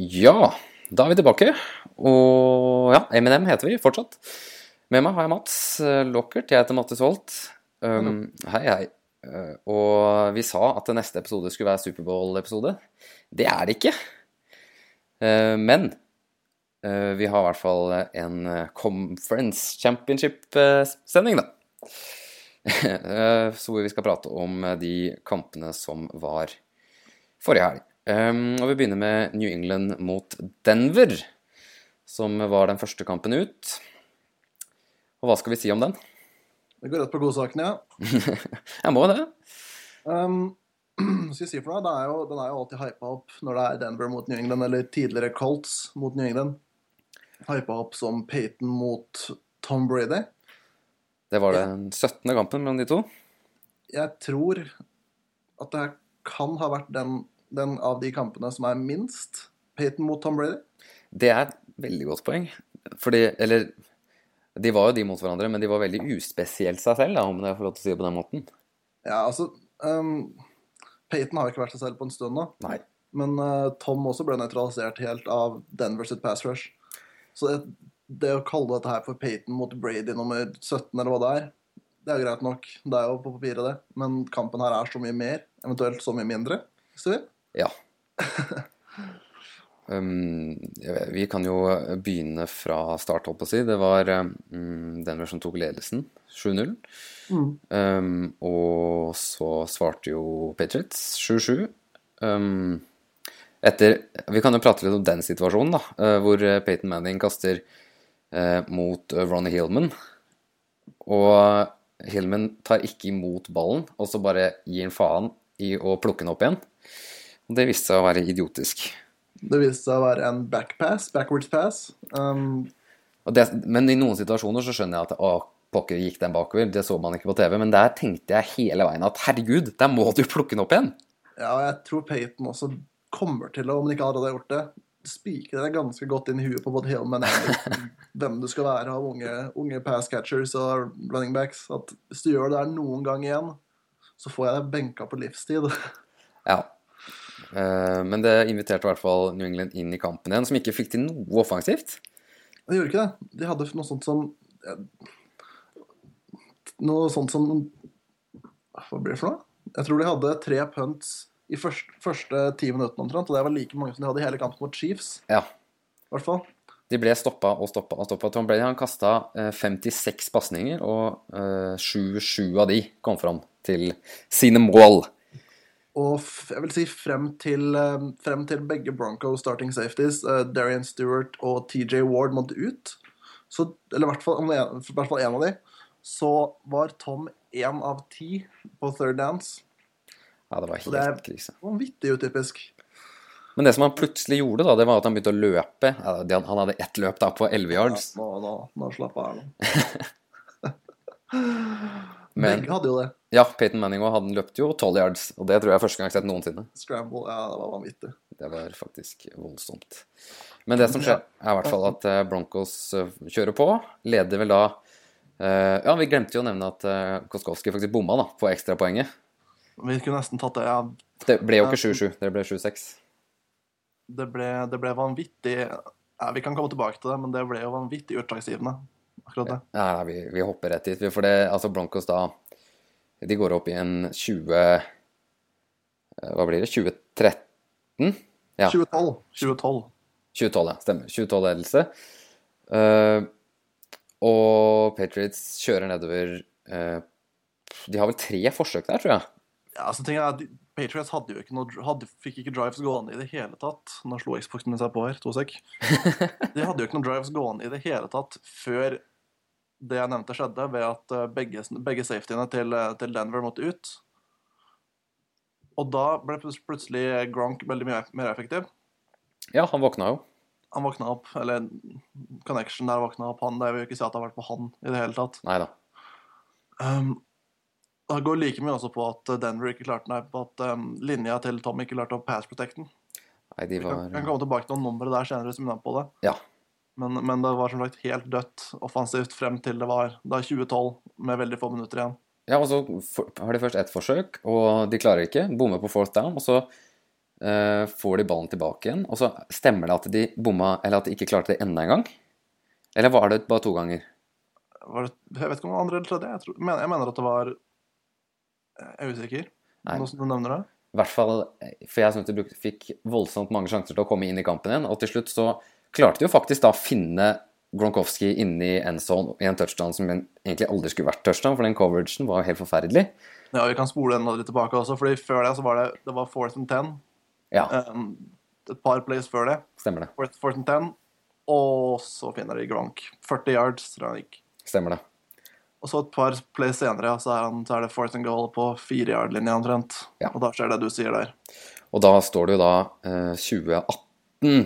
Ja, da er vi tilbake. Og ja, M&M heter vi fortsatt. Med meg har jeg Mats eh, Lockert. Jeg heter Mattis Holt. Um, hei, hei. Uh, og vi sa at neste episode skulle være Superbowl-episode. Det er det ikke. Uh, men uh, vi har i hvert fall en Conference Championship-sending, da. Så vi skal prate om de kampene som var forrige helg. Um, og vi begynner med New England mot Denver, som var den første kampen ut. Og hva skal vi si om den? Det går rett på godsakene, ja. jeg må det. Um, skal jeg si for noe? Er jo, den er jo alltid hypa opp når det er Denver mot New England, eller tidligere Colts mot New England. Hypa opp som Peyton mot Tom Brady. Det var den 17. kampen mellom de to. Jeg tror at det kan ha vært den, den av de kampene som er minst Peyton mot Tom Brady. Det er et veldig godt poeng. Fordi Eller de var jo de mot hverandre, men de var veldig uspesielt seg selv, da, om jeg får lov til å si det på den måten. Ja, altså um, Peyton har jo ikke vært seg selv på en stund nå. Nei. Men uh, Tom også ble nøytralisert helt av Denver sitt pass rush. Så det, det, å kalle dette her for Peyton mot Brady nummer 17, eller hva det er, det er greit nok. Det er jo på papiret, det. Men kampen her er så mye mer, eventuelt så mye mindre, hvis du vil. Ja. Um, vi kan jo begynne fra start, holdt på å si. Det var um, Denver som tok ledelsen, 7-0. Mm. Um, og så svarte jo Patriots 7-7. Um, etter Vi kan jo prate litt om den situasjonen, da, uh, hvor Peyton Manning kaster uh, mot Ronny Hillman. Og Hillman tar ikke imot ballen, og så bare gir han faen i å plukke den opp igjen. Og det viste seg å være idiotisk. Det viste seg å være en backpass, backwards pass. Um, det, men i noen situasjoner så skjønner jeg at å, pokker gikk den bakover. Det så man ikke på TV. Men der tenkte jeg hele veien at herregud, der må du plukke den opp igjen. Ja, og jeg tror Peyton også kommer til å, om han ikke allerede har gjort det, spikre det ganske godt inn i huet på både Hillman og hvem du skal være av unge, unge pass catchers og running backs. At hvis du gjør det der noen gang igjen, så får jeg deg benka på livstid. Ja, men det inviterte i hvert fall New England inn i kampen igjen, som ikke fikk til noe offensivt. De gjorde ikke det. De hadde noe sånt som Noe sånt som Hva blir det for noe? Jeg tror de hadde tre punts i første, første ti minuttene omtrent, og det var like mange som de hadde i hele kampen mot Chiefs. Ja. I hvert fall. De ble stoppa og stoppa og stoppa. Tom Brady han kasta 56 pasninger, og 7-7 av de kom fram til sine mål. Og jeg vil si frem til, eh, frem til begge Bronco starting safeties, uh, Darian Stewart og TJ Ward, måtte ut, så, eller i hvert fall, én av de, så var Tom én av ti på third dance. Ja, det var helt det er krise. Vanvittig utypisk. Men det som han plutselig gjorde, da, det var at han begynte å løpe. Han hadde ett løp da på 11 yards. Ja, nå, nå, nå slapp av her, nå. Men, Begge hadde jo det. Ja, Peyton Manning og han løpte jo 12 yards, og det tror jeg er første gang jeg har sett noensinne. Scramble, ja, det var vanvittig. Det var faktisk voldsomt. Men det som skjer, er i hvert fall at eh, Broncos eh, kjører på. Leder vel da eh, Ja, vi glemte jo å nevne at Koskowski faktisk bomma da, på ekstrapoenget. Vi kunne nesten tatt det, ja. Det ble jo ikke 7-7, det ble 7-6. Det det ble vanvittig ja, Vi kan komme tilbake til det, men det ble jo vanvittig utslagsgivende akkurat det. Ja, vi, vi, hopper rett dit. For det, altså Broncos da De går opp i en 20 eh, Hva blir det? 2013? Ja. 2012. 2012. 2012, ja. Stemmer. 2012-ledelse. Uh, eh, og Patriots kjører nedover uh, De har vel tre forsøk der, tror jeg. Ja, altså ting er, Patriots hadde jo ikke noe, hadde, fikk ikke drives gående i det hele tatt. Nå slo Xboxen min seg på her, to sek. De hadde jo ikke noe drives gående i det hele tatt før det jeg nevnte, skjedde ved at eh, begge, begge safetyene til, eh, til, Denver måtte ut. Og da ble plutselig Gronk veldig mye mer effektiv. Ja, han våkna jo. Han våkna opp, eller connection der våkna opp. Han, det vil jo ikke si at det har vært på han i det hele tatt. Neida. Um, det går like mye også på at Denver ikke klarte nei, på at um, linja til Tom ikke klarte å pass protecten. Nei, de var... Vi kan, kan komme tilbake til noen numre der senere som minner på det. Ja. Men, men, det var som sagt helt dødt offensivt frem til det var da 2012, med veldig få minutter igjen. Ja, og så har de først ett forsøk, og de klarer ikke. Bommer på fourth down. Og så uh, får de ballen tilbake igjen, og så stemmer det at de bomma, eller at de ikke klarte det enda en gang? Eller var det bare to ganger? Var det, jeg vet ikke om det var andre eller tredje. Jeg, tror, men, jeg mener at det var Jeg er usikker. Nei. Noe som du nevner det. I hvert fall, For jeg synes de fikk voldsomt mange sjanser til å komme inn i kampen igjen. Og til slutt så klarte jo faktisk da å finne Gronkowski inne i end zone i en touchdown som egentlig aldri skulle vært touchdown, for den coveragen var jo helt forferdelig. Ja, Vi kan spole den litt tilbake også, fordi før det så var det, det var fourth and ten. Ja, Um, et par plays før det. stemmer det. Fourth, fourth and ten. Og så finner de Gronk. 40 yards, tror jeg han gikk. Stemmer det. Og så et par plays senere, så er, han, så er det fourth and goal på fire yard-linja omtrent. Ja. Og da skjer det du sier der. Og da står det jo da eh, 2018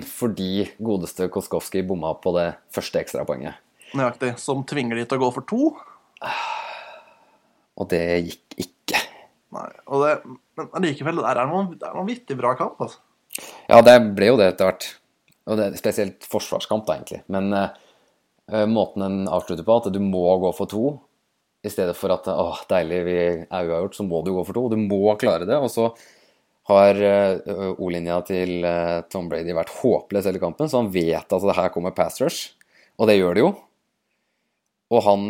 fordi godeste Koskowski bomma på det første ekstrapoenget. Nøyaktig. Som tvinger de til å gå for to. Og det gikk ikke. Nei, og det, Men allikevel, det er noen, det er noen vittig bra kamp. altså. Ja, det ble jo det etter hvert. Og det er spesielt forsvarskamp, da, egentlig. Men eh, måten den avslutter på, at du må gå for to i stedet for at åh, deilig, vi er uavgjort, så må du gå for to. Du må klare det. Og så har eh, O-linja til eh, Tom Brady vært håpløs hele kampen, så han vet at det her kommer pass rush. Og det gjør det jo. Og han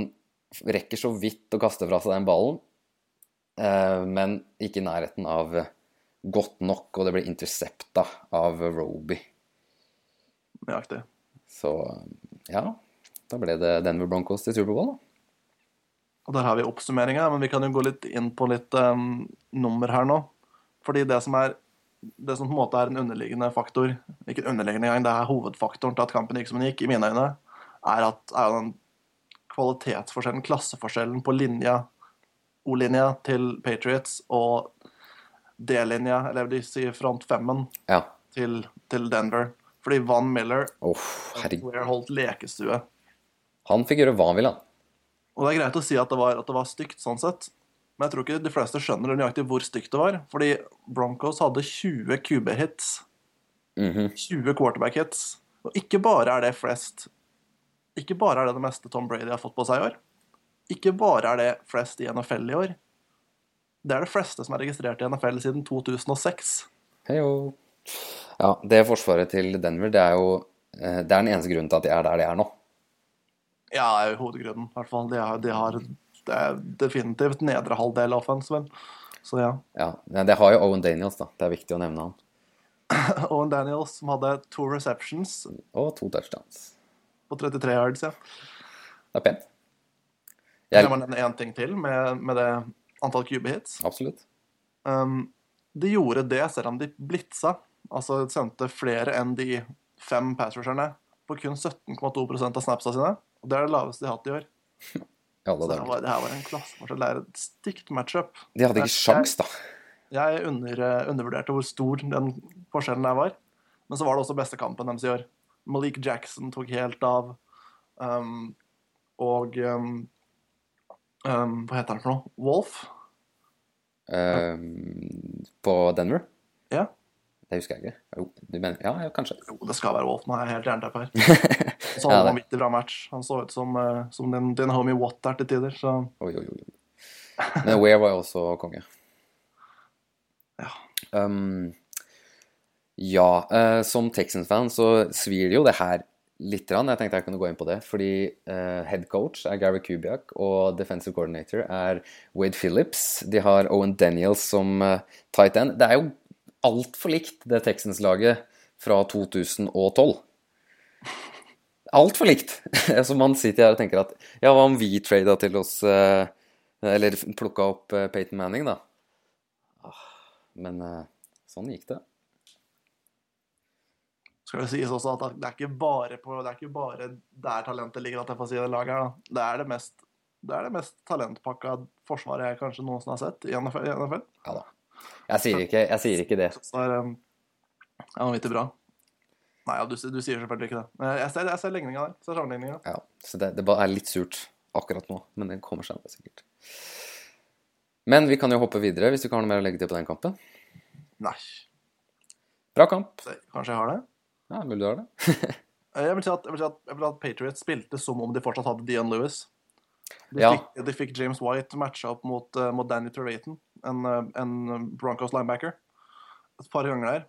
rekker så vidt å kaste fra seg den ballen, eh, men ikke i nærheten av godt nok, og det blir intercepta av Roby. Nøyaktig. Så ja, da ble det Denver Broncos til Superbowl, da. Og der har vi oppsummeringa, men vi kan jo gå litt inn på litt um, nummer her nå. Fordi det som er det som på en måte er en underliggende faktor, ikke en underliggende gang, det er hovedfaktoren til at kampen gikk som den gikk, i mine øyne, er at er den kvalitetsforskjellen, klasseforskjellen på linja, O-linja til Patriots og D-linja, eller de sier front femmen, Ja. til, til Denver. Fordi Van Miller oh. Holdt lekestue. Han fikk gjøre hva han ville. Og det er greit å si at det var, at det var stygt sånn sett, men jeg tror ikke de fleste skjønner nøyaktig hvor stygt det var. Fordi Broncos hadde 20 QB-hits. Mhm. 20 quarterback-hits. Og ikke bare er det flest Ikke bare er det det meste Tom Brady har fått på seg i år. Ikke bare er det flest i NFL i år. Det er det fleste som er registrert i NFL siden 2006. Heio. Ja, det forsvaret til Denver, det er jo eh, Det er den eneste grunnen til at de er der de er nå. Ja, det er jo hovedgrunnen. I hvert fall. De har, de har det er definitivt nedre halvdel av offensiven. Så ja. Ja, Det har jo Owen Daniels, da. Det er viktig å nevne han. Owen Daniels, som hadde to receptions Og to touchdowns. på 33 yards, ja. Det er pent. Jeg må nevne én ting til med, med det antall QB-hits. absolutt. Um, de gjorde det selv om de blitsa. altså sendte flere enn de fem passrusherne på kun 17,2 av snapsa sine. Og det er det laveste de har hatt i år. Alle Så det, dager. var, det her var en klasseforskjell. Det er et stygt matchup. De hadde ikke sjans, da. Jeg under, eh, undervurderte hvor stor den forskjellen der var. Men så var det også beste kampen deres i år. Malik Jackson tok helt av. Um, og um, um, Hva heter han for noe? Wolf? Eh, på Denver? Ja. Det husker jeg ikke. Jo, du mener Ja, ja kanskje. Jo, det skal være Walton. Jeg er helt jernteppe her. Så Ja, han ja, i bra match. Han så ut som, eh, som din, din homie Watt der til tider. Så Oi, oi, oi. Men Ware var jo også konge. Ja. Um, ja, uh, som Texans-fan så svir det jo det her litt. grann. Jeg tenkte jeg kunne gå inn på det. Fordi uh, head coach er Gary Kubiak, og defensive coordinator er Wade Phillips. De har Owen Daniels som uh, tight end. Det er jo altfor likt det Texans-laget fra 2012. Altfor likt! Så man sitter her og tenker at ja, hva om vi trada til oss eh, Eller plukka opp eh, Peyton Manning, da? Ah, Men eh, sånn gikk det. skal det sies også at det er ikke bare, på, det er ikke bare der talentet ligger, at jeg får si det laget her. da. Det er det mest, det er det mest talentpakka forsvaret jeg kanskje noensinne har sett. I NFL. Ja da. Jeg sier ikke, jeg sier ikke det. Så er um, vanvittig bra. Nei, ja, du, du sier selvfølgelig ikke det. Men Jeg ser, jeg ser ligninga der. Ser sammenligninga. Ja, så det, det bare er litt surt akkurat nå, men den kommer seg sikkert. Men vi kan jo hoppe videre hvis du ikke har noe mer å legge til på den kampen. Nei, Bra kamp. kanskje jeg har det. Ja, mulig du har det. Eh, Jeg vil, si at, jeg, vil si at, jeg vil si at Patriots spilte som om de fortsatt hadde Dion Lewis. De, Ja. fikk, de fikk James White matcha opp mot, uh, mot Danny Trevaton, en, eh, en Broncos linebacker, et par ganger der.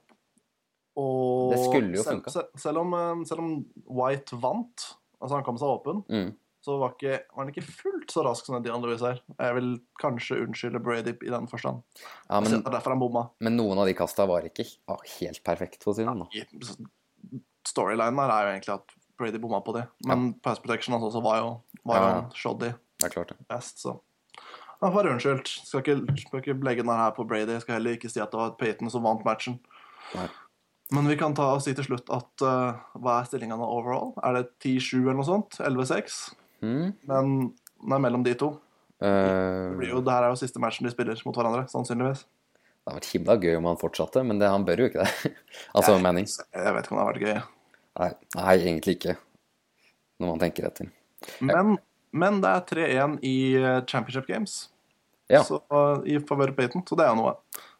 Og Det skulle jo funka. selv, selv, om, eh, selv om White vant, altså han kom seg åpen, Mm. så var, ikke, var han ikke fullt så rask som Dion Lewis her. Jeg vil kanskje unnskylde Brady i den forstand. Ja, Men, det er derfor han bomma. men noen av de kasta var ikke ah, helt perfekt, for å si det sånn. Storylinen her er jo egentlig at Brady bomma på det. Men pass protection hans også var jo, var jo Ja. shoddy Det er klart, det. best, så han får unnskyldt. Skal ikke, skal ikke legge den her på Brady. Skal heller ikke si at det var Peyton som vant matchen. Nei. Men vi kan ta og si til slutt at uh, hva er stillingene overall? Er det 10-7 eller noe sånt? 11-6? Mm. Men den er mellom de to. Uh, Det, jo, det her er jo siste matchen de spiller mot hverandre, sannsynligvis. det hadde vært himla gøy om han fortsatte, men det, han bør jo ikke det. altså Manning. Jeg vet ikke om det har vært gøy. Nei, nei, egentlig ikke. Når man tenker etter. Men, men det er 3-1 i eh, Championship Games. Ja. Så, eh, I favør Payton, så det er jo noe.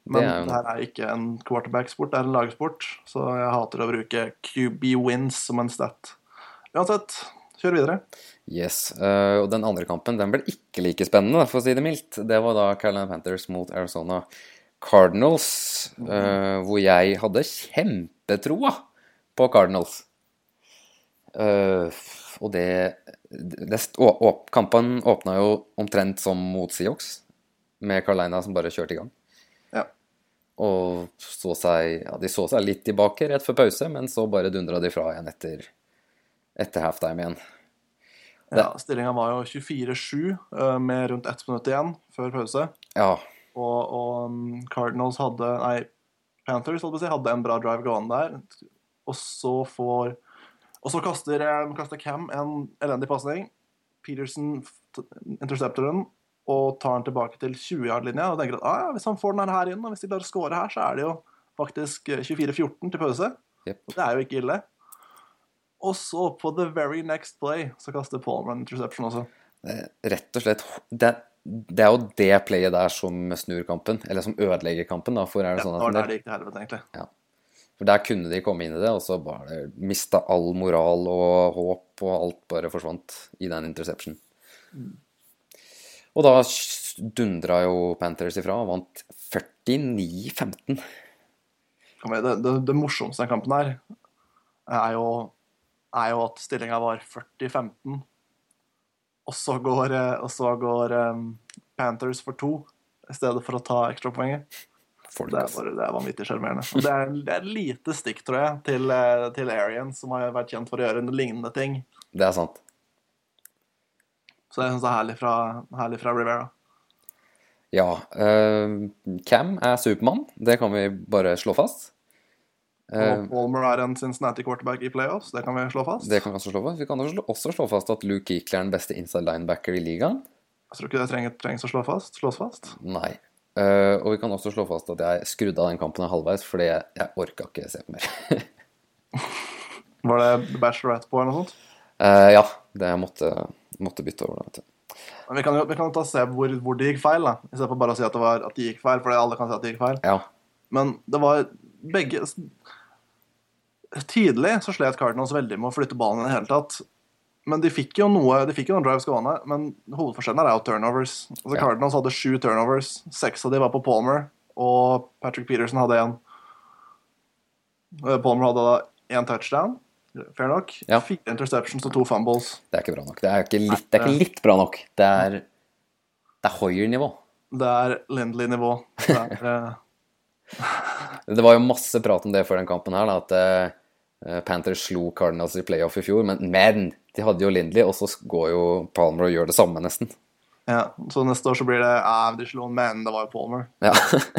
Men Det er det her er ikke en quarterback-sport, det er en lagsport. Så jeg hater å bruke QB wins som en stat. Uansett, kjør videre. Yes. Uh, og den andre kampen den ble ikke like spennende, for å si det mildt. Det var da Carolina Panthers mot Arizona Cardinals, eh, hvor jeg hadde kjempetroa på Cardinals. Og det, det å, å, Kampen åpna jo omtrent som mot Seahawks, med Carolina som bare kjørte i gang. Ja. Og så seg, ja, de så seg litt tilbake rett før pause, men så bare dundra de fra igjen etter, etter halftime igjen. Ja, Stillinga var jo 24-7 eh, med rundt ett minutt igjen før pause. Ja, Og, og um, Cardinals hadde Nei, Panthers å si, hadde en bra drive gående der. Og så får Og så kaster, eh, kaster Cam en elendig pasning. Peterson intercepter den og tar den tilbake til 20-yard-linja og tenker at ah, ja, hvis han får den her inn, og hvis de klarer å score her, så er det jo faktisk eh, 24-14 til pause. Yep. Det er jo ikke ille. Og så, på the very next play, så kaster Palmer en interception også. Eh, rett og slett det, det er jo det playet der som snur kampen, eller som ødelegger kampen. da, for er det Ja, sånn det var der det gikk til helvete, egentlig. For der kunne de komme inn i det, og så bare mista all moral og håp, og alt bare forsvant i den interception. Og da dundra jo Panthers ifra og vant 49-15. Det, det, det morsomste i den kampen her er jo, er jo at stillinga var 40-15. Og så går, eh, og så går um, Panthers for to i stedet for å ta ekstrapoenget. Folk, Det er, ass. bare, det er vanvittig sjarmerende. Det det er lite stikk, tror jeg, til, eh, til Arian, som har vært kjent for å gjøre lignende ting. Det er sant. Så jeg syns det er herlig fra, herlig fra Rivera. Ja. Uh, Cam er Supermann, det kan vi bare slå fast. Uh, Og Palmer er en Cincinnati quarterback i playoffs, det kan vi slå fast. det kan vi også slå fast. Vi kan også slå- fast at Luke Eakler er den beste inside linebacker i ligaen. Jeg tror ikke det trengs å slå fast. slås fast. Nei. Eh, og vi kan også slå fast at jeg skrudde av den kampen halvveis fordi jeg, jeg orka ikke se på mer. Var det Bachelorette på eller noe sånt? Uh, ja, det jeg måtte, måtte bytte over det. vet du. Men vi kan jo vi kan ta se hvor, hvor det gikk feil, da. istedenfor bare å si at det, var, at det gikk feil. For alle kan si at det gikk feil. Ja, Men det var begge Tidlig så slet Cardinals veldig med å flytte ballen i det hele tatt. Men de fikk jo noe, de fikk jo noen drives gående, men hovedforskjellen er jo turnovers. Altså. Cardinals hadde sju turnovers. Seks av de var på Palmer, og Patrick Peterson hadde én. Palmer hadde da én touchdown, fair nok. Ja. Fire interceptions og to fumbles. det er ikke bra nok. Det er ikke litt, det er ikke litt bra nok. Det er, det er Hoyer-nivå. Det er Lindley-nivå. Det eh, Det var jo masse prat om det før den kampen her, da, at eh, Panthers slo Cardinals i playoff i fjor, men, men de hadde jo Lindley, og så går jo Palmer og gjør det samme, nesten. ja. Så neste år så blir det ja, de slo en men det var jo Palmer. Ja,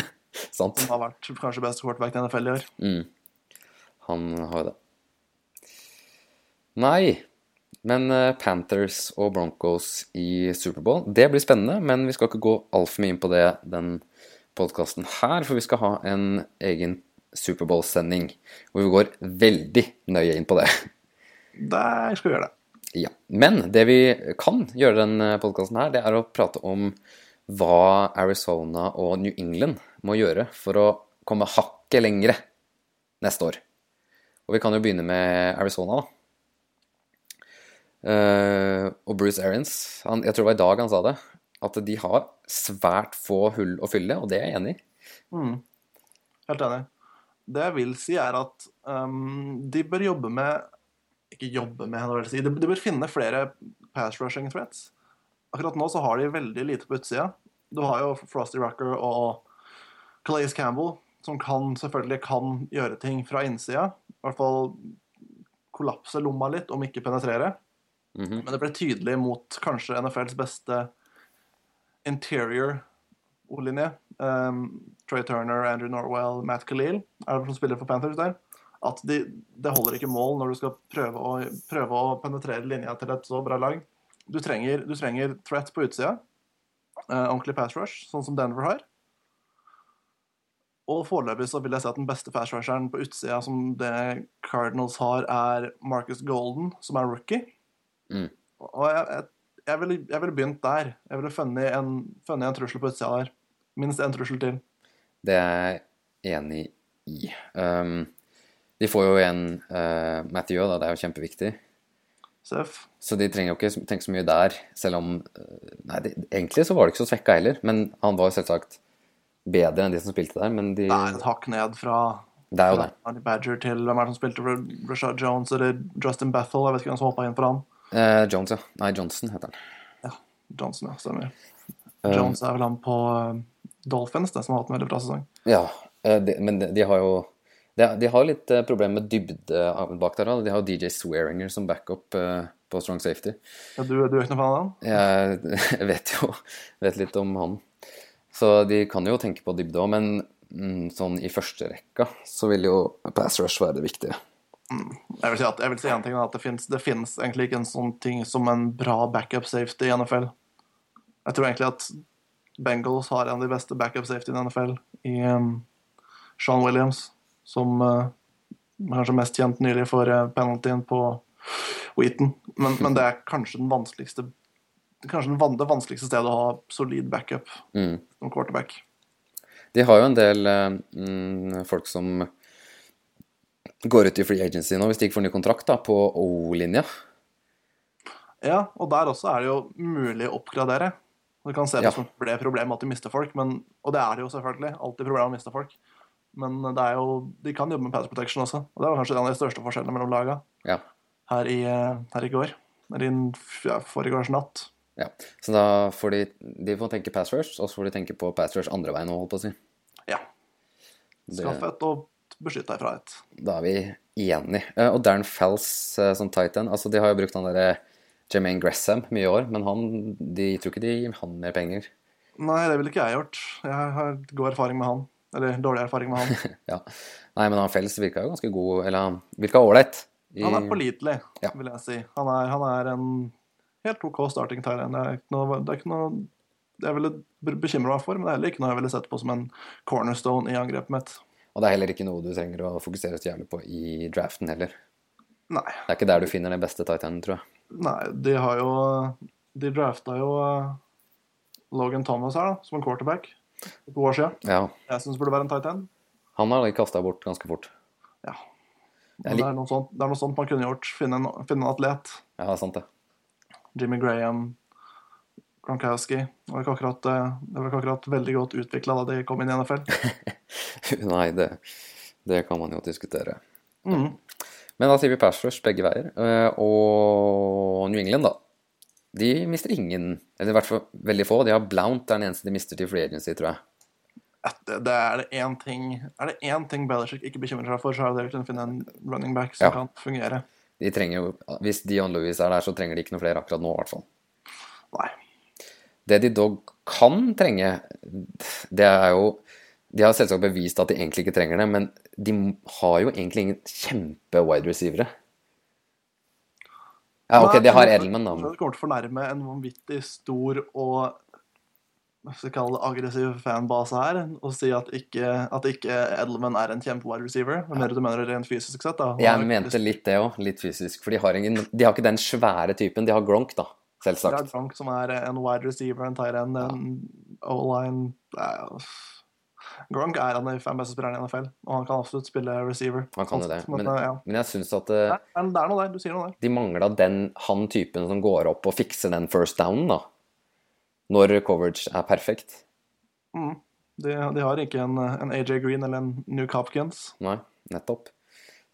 sant. Som har vært kanskje beste quarterback i NFL i år. Mm. Han har jo det. Nei, men eh, Panthers og Broncos i Superbowl, det blir spennende, men vi skal ikke gå altfor mye inn på det den podkasten her, for vi skal ha en egen Superbowl-sending hvor vi går veldig nøye inn på det. Der skal vi gjøre det. Ja. Men det vi kan gjøre denne podkasten her, det er å prate om hva Arizona og New England må gjøre for å komme hakket lengre neste år. Og vi kan jo begynne med Arizona, da. Uh, og Bruce Arians, han, jeg tror det var i dag han sa det, at de har svært få hull å fylle, og det er jeg enig i. Mm. Helt enig. det jeg vil si, er at um, de bør jobbe med Ikke jobbe med, vil si. De, de bør finne flere pass rushing threats. Akkurat nå så har de veldig lite på utsida. Du har jo Frosty Rucker og Calais Campbell, som kan, selvfølgelig kan gjøre ting fra innsida. I hvert fall kollapse lomma litt, om ikke penetrere. Mhm. Men det ble tydelig mot kanskje NFLs beste interior ordlinje. Um, Trey Turner, Andrew Norwell, Matt Khalil er det som spiller for Panthers der. At de, det holder ikke mål når du skal prøve å, prøve å penetrere linja til et så bra lag. Du trenger, du trenger threat på utsida. Uh, ordentlig pass rush, sånn som Denver har. Og foreløpig så vil jeg si at den beste pass rusheren på utsida som det Cardinals har, er Marcus Golden, som er rookie. Mm. Og jeg, jeg, jeg ville jeg ville begynt der. Jeg ville funnet en, funnet en trussel på utsida der. Minst én trussel til. Det er jeg enig i. Um, de får jo igjen uh, Matthew, da. Det er jo kjempeviktig. Seff. Så de trenger jo ikke tenke så mye der, selv om uh, Nei, de, egentlig så var det ikke så svekka heller, men han var jo selvsagt bedre enn de som spilte der, men de Det er et hakk ned fra Det er jo det. Arnie Badger til hvem er det som spilte for Rashad Jones eller Justin Bethel? Jeg vet ikke hvem som hoppa inn for han. Eh, Jones, ja. Nei, Johnson heter han. Ja, Johnson, ja. Stemmer. Uh, Jones er vel han på Dolphins, det som har hatt en veldig bra sesong. Ja, eh, de, men de, de har jo de, de har litt uh, problemer med dybde bak der. De har DJ Swearinger som backup uh, på strong safety. Ja, du, du er ikke noe fan av han? Jeg, vet jo vet litt om han. Så de kan jo tenke på dybde òg, men mm, sånn i første rekka så vil jo pass rush være det viktige. Jeg vil si at, jeg vil si en ting, at det finnes egentlig ikke en sånn ting som en bra backup safety i NFL. Jeg tror egentlig at Bengals har en av de beste backup safety i NFL i um, Sean Williams, som kanskje mest kjent nylig for uh, penaltyen på Wheaton. Men, men det er kanskje den vanskeligste Kanskje den det vanskeligste stedet å ha solid backup Mm. som quarterback. De har jo en del eh, mm, folk som går ut i free agency nå hvis de ikke får ny kontrakt da, på O-linja. Ja, og der også er det jo mulig å oppgradere. Det kan se ut Ja. som det ble et problem at de mister folk, men, og det er det jo selvfølgelig. Alltid problem å miste folk. Men det er jo, de kan jobbe med pass protection også. Og det var kanskje en av de største forskjellene mellom laga Ja. her i, her i går. Eller i ja, foregårs natt. ja. Så da får de, de får tenke pass rush, og så får de tenke på pass rush andre veien òg, holdt på å si. Ja. Skaff et og beskytt deg fra et. Da er vi enige. Eh, Og Darren Fells eh, som titan, altså de har jo brukt han derre Jermaine Gressam mye i år, men han, de tror ikke de gir han mer penger. Nei, det ville ikke jeg gjort. Jeg har god erfaring med han. Eller dårlig erfaring med han. Ja. Nei, men han Fels virka jo ganske god, eller han virka ålreit. i- Han er pålitelig, Ja. vil jeg si. Han er, han er en helt OK starting Thailand. Det er ikke noe, det er ikke noe jeg ville be- bekymre meg for, men det er heller ikke noe jeg ville sett på som en cornerstone i angrepet mitt. Og det er heller ikke noe du trenger å fokusere så jævlig på i draften heller. Nei. Det er ikke der du finner den beste titanen, tror jeg. Nei, de har jo De drafta jo uh, Logan Thomas her, da, som en quarterback to år siden. Ja. Jeg syns burde være en tight end. Han har kasta bort ganske fort. Ja. Det er det, er sånt, det er noe sånt man kunne gjort. Finne en, finne en atlet. Ja, sant, det. Jimmy Graham, Gronkowski. Det var ikke akkurat, eh, det var ikke akkurat veldig godt utvikla da de kom inn i NFL. Nei, det, det kan man jo diskutere. Mm. Men da sier vi pass rush begge veier. Eh, Og New England, da. De mister ingen, eller i hvert fall veldig få. De har Blount, det er den eneste de mister til free agency, tror jeg. Det, det er det én ting Er det én ting Belichick ikke bekymrer seg for, så er det å kunne finne en running back som Ja. kan fungere. De trenger jo, Hvis Dion Lewis er der, så trenger de ikke noe flere akkurat nå, i hvert fall. Nei. Det de dog kan trenge, det er jo De har selvsagt bevist at de egentlig ikke trenger det, men de har jo egentlig ingen kjempe-wide receivere. Ja, ok, det har Edelman, da. Det kommer til å fornærme en vanvittig stor og skal kalle det, aggressiv fanbase her og si at ikke, at ikke Edelman er en kjempe-wide receiver. Hva mer du mener rent fysisk sett? da? Jeg mente litt det òg, litt fysisk. For de har, ingen, de har ikke den svære typen. De har Gronk, da, selvsagt. De har Gronk som er en wide receiver, en tight end, en O-line er jo- Gronk er han beste spillerne i NFL, og han kan absolutt spille receiver. Han kan jo det. Men, Men, ja. men jeg syns at eh, Men det er noe der. Du sier noe der. de mangla den han typen som går opp og fikser den first downen, da. Når coverage er perfekt. Mm. De, de har ikke en, en, AJ Green eller en New Hopkins. Nei, nettopp.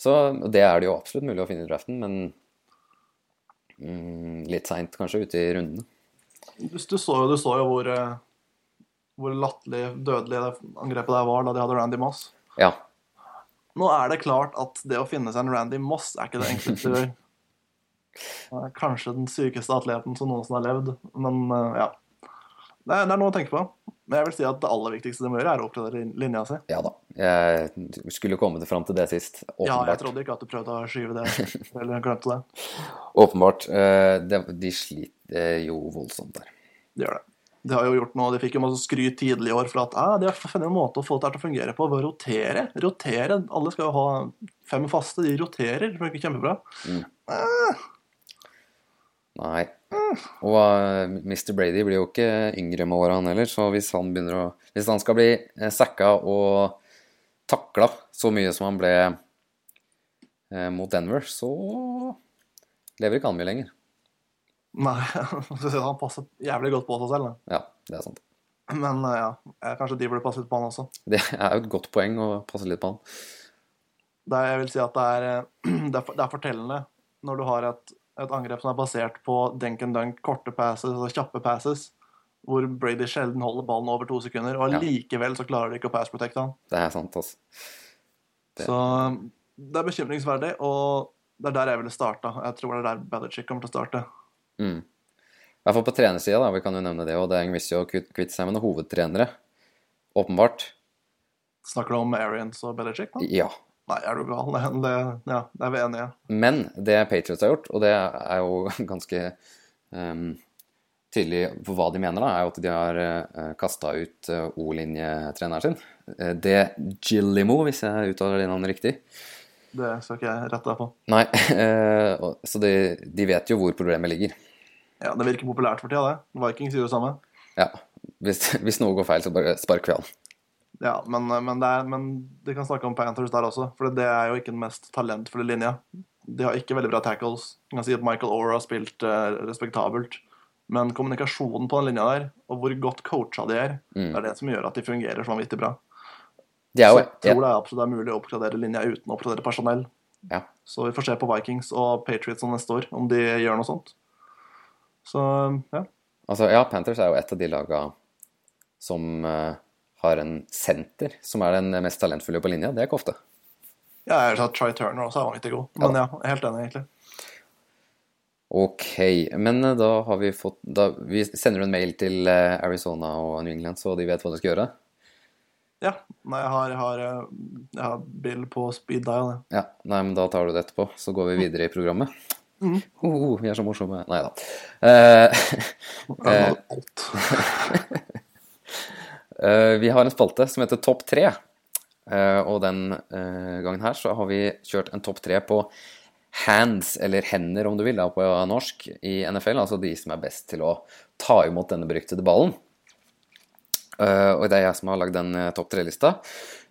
Så det er det jo absolutt mulig å finne i draften, men mm, litt seint kanskje ute i rundene. Du, du, så jo, du så jo hvor, eh, hvor latterlig dødelig det angrepet der var da de hadde Randy Moss. Ja. Nå er det klart at det å finne seg en Randy Moss er ikke det enkleste du gjør. Kanskje den sykeste atleten som noensinne har levd, men uh, ja. Det er, det er, noe å tenke på. Men jeg vil si at det aller viktigste de må gjøre, er å oppgradere linja si. Ja da. Jeg skulle kommet fram til det sist. Åpenbart. Ja, jeg trodde ikke at du prøvde å skyve det, eller glemte det. Åpenbart. Eh, de sliter jo voldsomt der. De gjør det. De har jo gjort noe, de fikk jo masse skryt tidlig i år for at ah, de har funnet en måte å få dette til å fungere på ved å rotere. Rotere. Alle skal jo ha fem faste. De roterer. Det funker kjempebra. Mm. Eh, Nei. Og uh, eh, Mr. Brady blir jo ikke yngre med åra, han heller. Så hvis han, å, hvis han skal bli eh, sacka og takla så mye som han ble eh, mot Denver, så lever ikke han mye lenger. Nei, han passer jævlig godt på seg selv. Da. Ja, det er sant. Men uh, ja, kanskje de burde passe litt på han også. Det er jo et godt poeng å passe litt på han. Det, jeg vil si at det er, det er, det er fortellende når du har et et angrep som er basert på dunk and dunk, korte passes og kjappe passes, hvor Brady sjelden holder ballen over to sekunder, og likevel så klarer de ikke å pass protecte han. Det er sant, altså. Det... Så det er bekymringsverdig, og det er der jeg ville starta. Jeg tror det er der Belichick kommer til å starte. Mm. I hvert fall på trenersida, vi kan jo nevne det, og det er Engvisio kvitte seg med noen hovedtrenere. Åpenbart. Snakker du om Arians og Belichick? da? Ja, Nei, er du gal? Det, ja, det er vi enige i. Men det Patriots har gjort, og det er jo ganske um, tydelig på hva de mener, da, er jo at de har uh, eh, kasta ut uh, O-linjetreneren sin. Uh, det Gillimo, hvis jeg uttaler det navnet riktig. Det skal ikke jeg rette deg på. Nei, uh, så de, de, vet jo hvor problemet ligger. Ja, Det virker populært for tida, det. Vikings gjør det samme. Ja. Hvis, hvis noe går feil, så bare sparker vi han. Ja, men, men, det er, men de kan snakke om Panthers der også, for det er jo ikke den mest talentfulle linja. De har ikke veldig bra tackles. Jeg kan si at Michael Ora har spilt eh, respektabelt. Men kommunikasjonen på den linja der, og hvor godt coacha de er, mm. det er det som gjør at de fungerer så vanvittig bra. De jo, så jeg tror ja. det er absolutt er mulig å oppgradere linja uten å oppgradere personell. Ja. Så vi får se på Vikings og Patriots neste år, om de gjør noe sånt. Så ja. Altså, ja, Panthers er jo et av de laga som uh har en senter som er den mest talentfulle på linja. Det er ikke ofte. Ja, jeg har tatt Try Turner også, er vanvittig god. Men ja. jeg er helt enig, egentlig. Ok, men eh, da har vi fått da, Vi sender en mail til eh, Arizona og New England, så de vet hva de skal gjøre? Ja. Nei, jeg har, jeg har, eh, jeg har bil på speed dial. Ja, nei, men da tar du det etterpå, så går vi videre i programmet. Mm. Oh, vi er så morsomme. Nei da. Eh, uh, Eh, vi har en spalte som heter Topp tre. Eh, og den eh, gangen her så har vi kjørt en topp tre på hands, eller hender om du vil, da, på norsk, i NFL. Altså de som er best til å ta imot denne beryktede ballen. Og det er jeg som har lagd den topp tre-lista.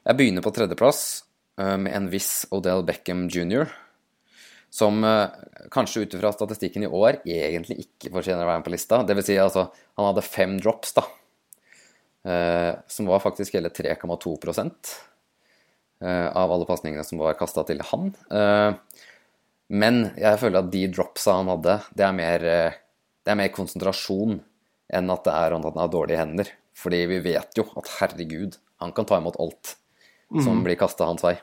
Jeg begynner på tredjeplass med en viss Odell Beckham jr. Som kanskje ut ifra statistikken i år egentlig ikke fortjener å være med på lista. Det vil si, altså, han hadde fem drops, da. Eh, som var faktisk hele 3,2 eh, av alle pasningene som var kasta til han. Eh, men jeg føler at de dropsa han hadde, det er mer, det er mer konsentrasjon enn at det er at han har dårlige hender. Fordi vi vet jo at herregud, han kan ta imot alt som mm. blir kasta hans vei.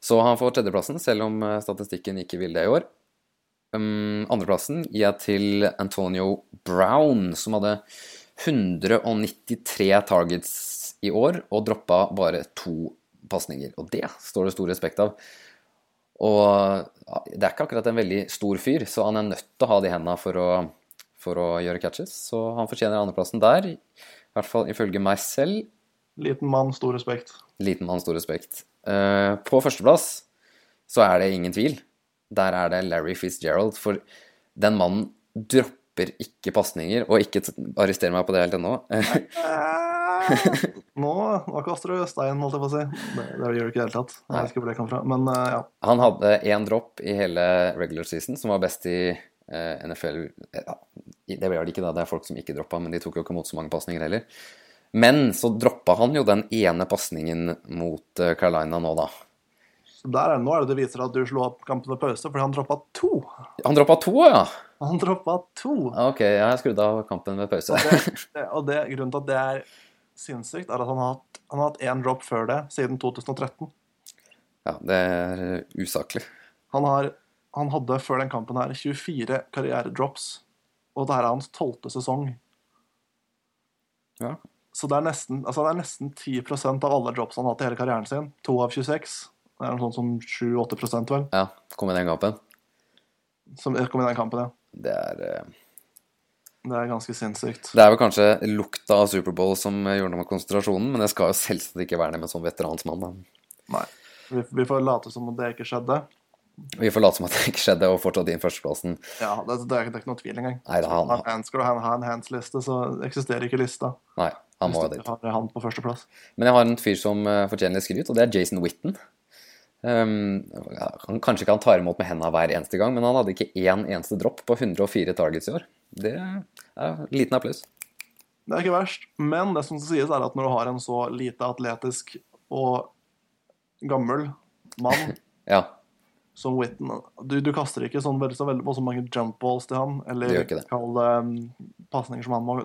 Så han får tredjeplassen, selv om statistikken ikke vil det i år. Um, andreplassen gir jeg til Antonio Brown, som hadde 193 targets i år og droppa bare to pasninger. Og det står det stor respekt av. Og det er ikke akkurat en veldig stor fyr, så han er nødt til å ha de hendene for å, for å gjøre catches. Så han fortjener andreplassen der, i hvert fall ifølge meg selv. Liten mann, stor respekt. Liten mann, stor respekt. Uh, på førsteplass så er det ingen tvil. Der er det Larry Fitzgerald, for den mannen dropper ikke pasninger, og ikke arrester meg på det helt ennå. nå, nå kaster du stein, holdt jeg på å si. Det, det gjør du ikke i det hele tatt. Jeg vet ikke hvor det kom fra, men uh, ja. Han hadde én dropp i hele regular season, som var best i uh, eh, NFL ja, Det ble det ikke, da. Det er folk som ikke droppa, men de tok jo ikke imot så mange pasninger heller. Men så droppa han jo den ene pasningen mot eh, Carolina nå, da. Så der er det nå er det det viser at du slo opp kampen ved pause, fordi han droppa to. Han droppa to, ja? Han droppa to. Ok, jeg har skrudd av kampen ved pause. Og, det, det, og det, grunnen til at det er sinnssykt, er at han har hatt, han har hatt én drop før det, siden 2013. Ja, det er usaklig. Han, har, han hadde før den kampen her 24 karrieredrops, og det her er hans tolvte sesong. Ja. Så det er nesten, altså det er nesten 10% av alle drops han har hatt i hele karrieren sin. To av 26. Det er noe sånn som 7-8 vel. Ja, kom i den kampen. Som kom i den kampen, ja. Det er uh... Det er ganske sinnssykt. Det er vel kanskje lukta av Superbowl som gjorde noe med konsentrasjonen, men det skal jo selvsagt ikke være det med en sånn veteransmann. da. Nei. Vi, vi får late som om det ikke skjedde. Vi får late som at det ikke skjedde, og fortsatt inn førsteplassen. Ja, det, det, er, det ikke noe tvil engang. Nei, det han. Han- Skal du ha en, ha hands-liste, så eksisterer ikke lista. Nei, han må Hvis dit. har han på førsteplass. Men jeg har en fyr som uh, fortjener litt skryt, og det er Jason Witten. Um, han kanskje ikke han tar imot med hendene hver eneste gang, men han hadde ikke én eneste dropp på 104 targets i år. Det er en liten applaus. Det er ikke verst, men det som sies, er at når du har en så lite atletisk og gammel mann Ja, som Whitten Du, du kaster ikke sånn veldig, så veldig så mange jump balls til han, eller det. kall det um, pasninger som han må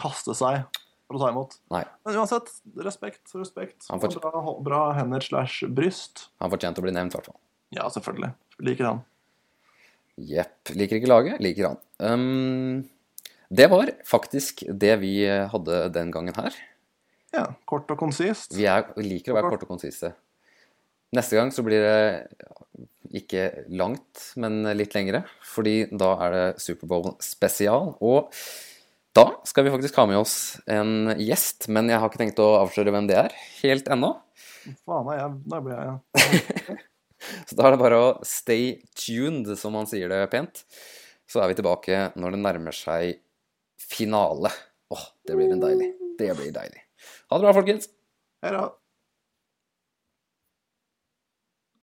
kaste seg for å ta imot. nei. Men uansett, respekt, respekt. Han får- Bra, bra hender slash bryst. Han fortjente å bli nevnt, i hvert fall. Ja, selvfølgelig. Liker han. Jepp. Liker ikke laget, liker han. Um, det var faktisk det vi hadde den gangen her. Ja, kort og konsist. Vi er, liker å være kort og konsiste. Neste gang så blir det ikke langt, men litt lengre. Fordi da er det Superbowl spesial. Og da skal vi faktisk ha med oss en gjest, men jeg har ikke tenkt å avsløre hvem det er helt ennå. Faen, jeg, da blir jeg ja. Så da er det bare å stay tuned, som han sier det pent. Så er vi tilbake når det nærmer seg finale. Åh, det blir en deilig. Det blir deilig. Ha det bra, folkens. Hei da.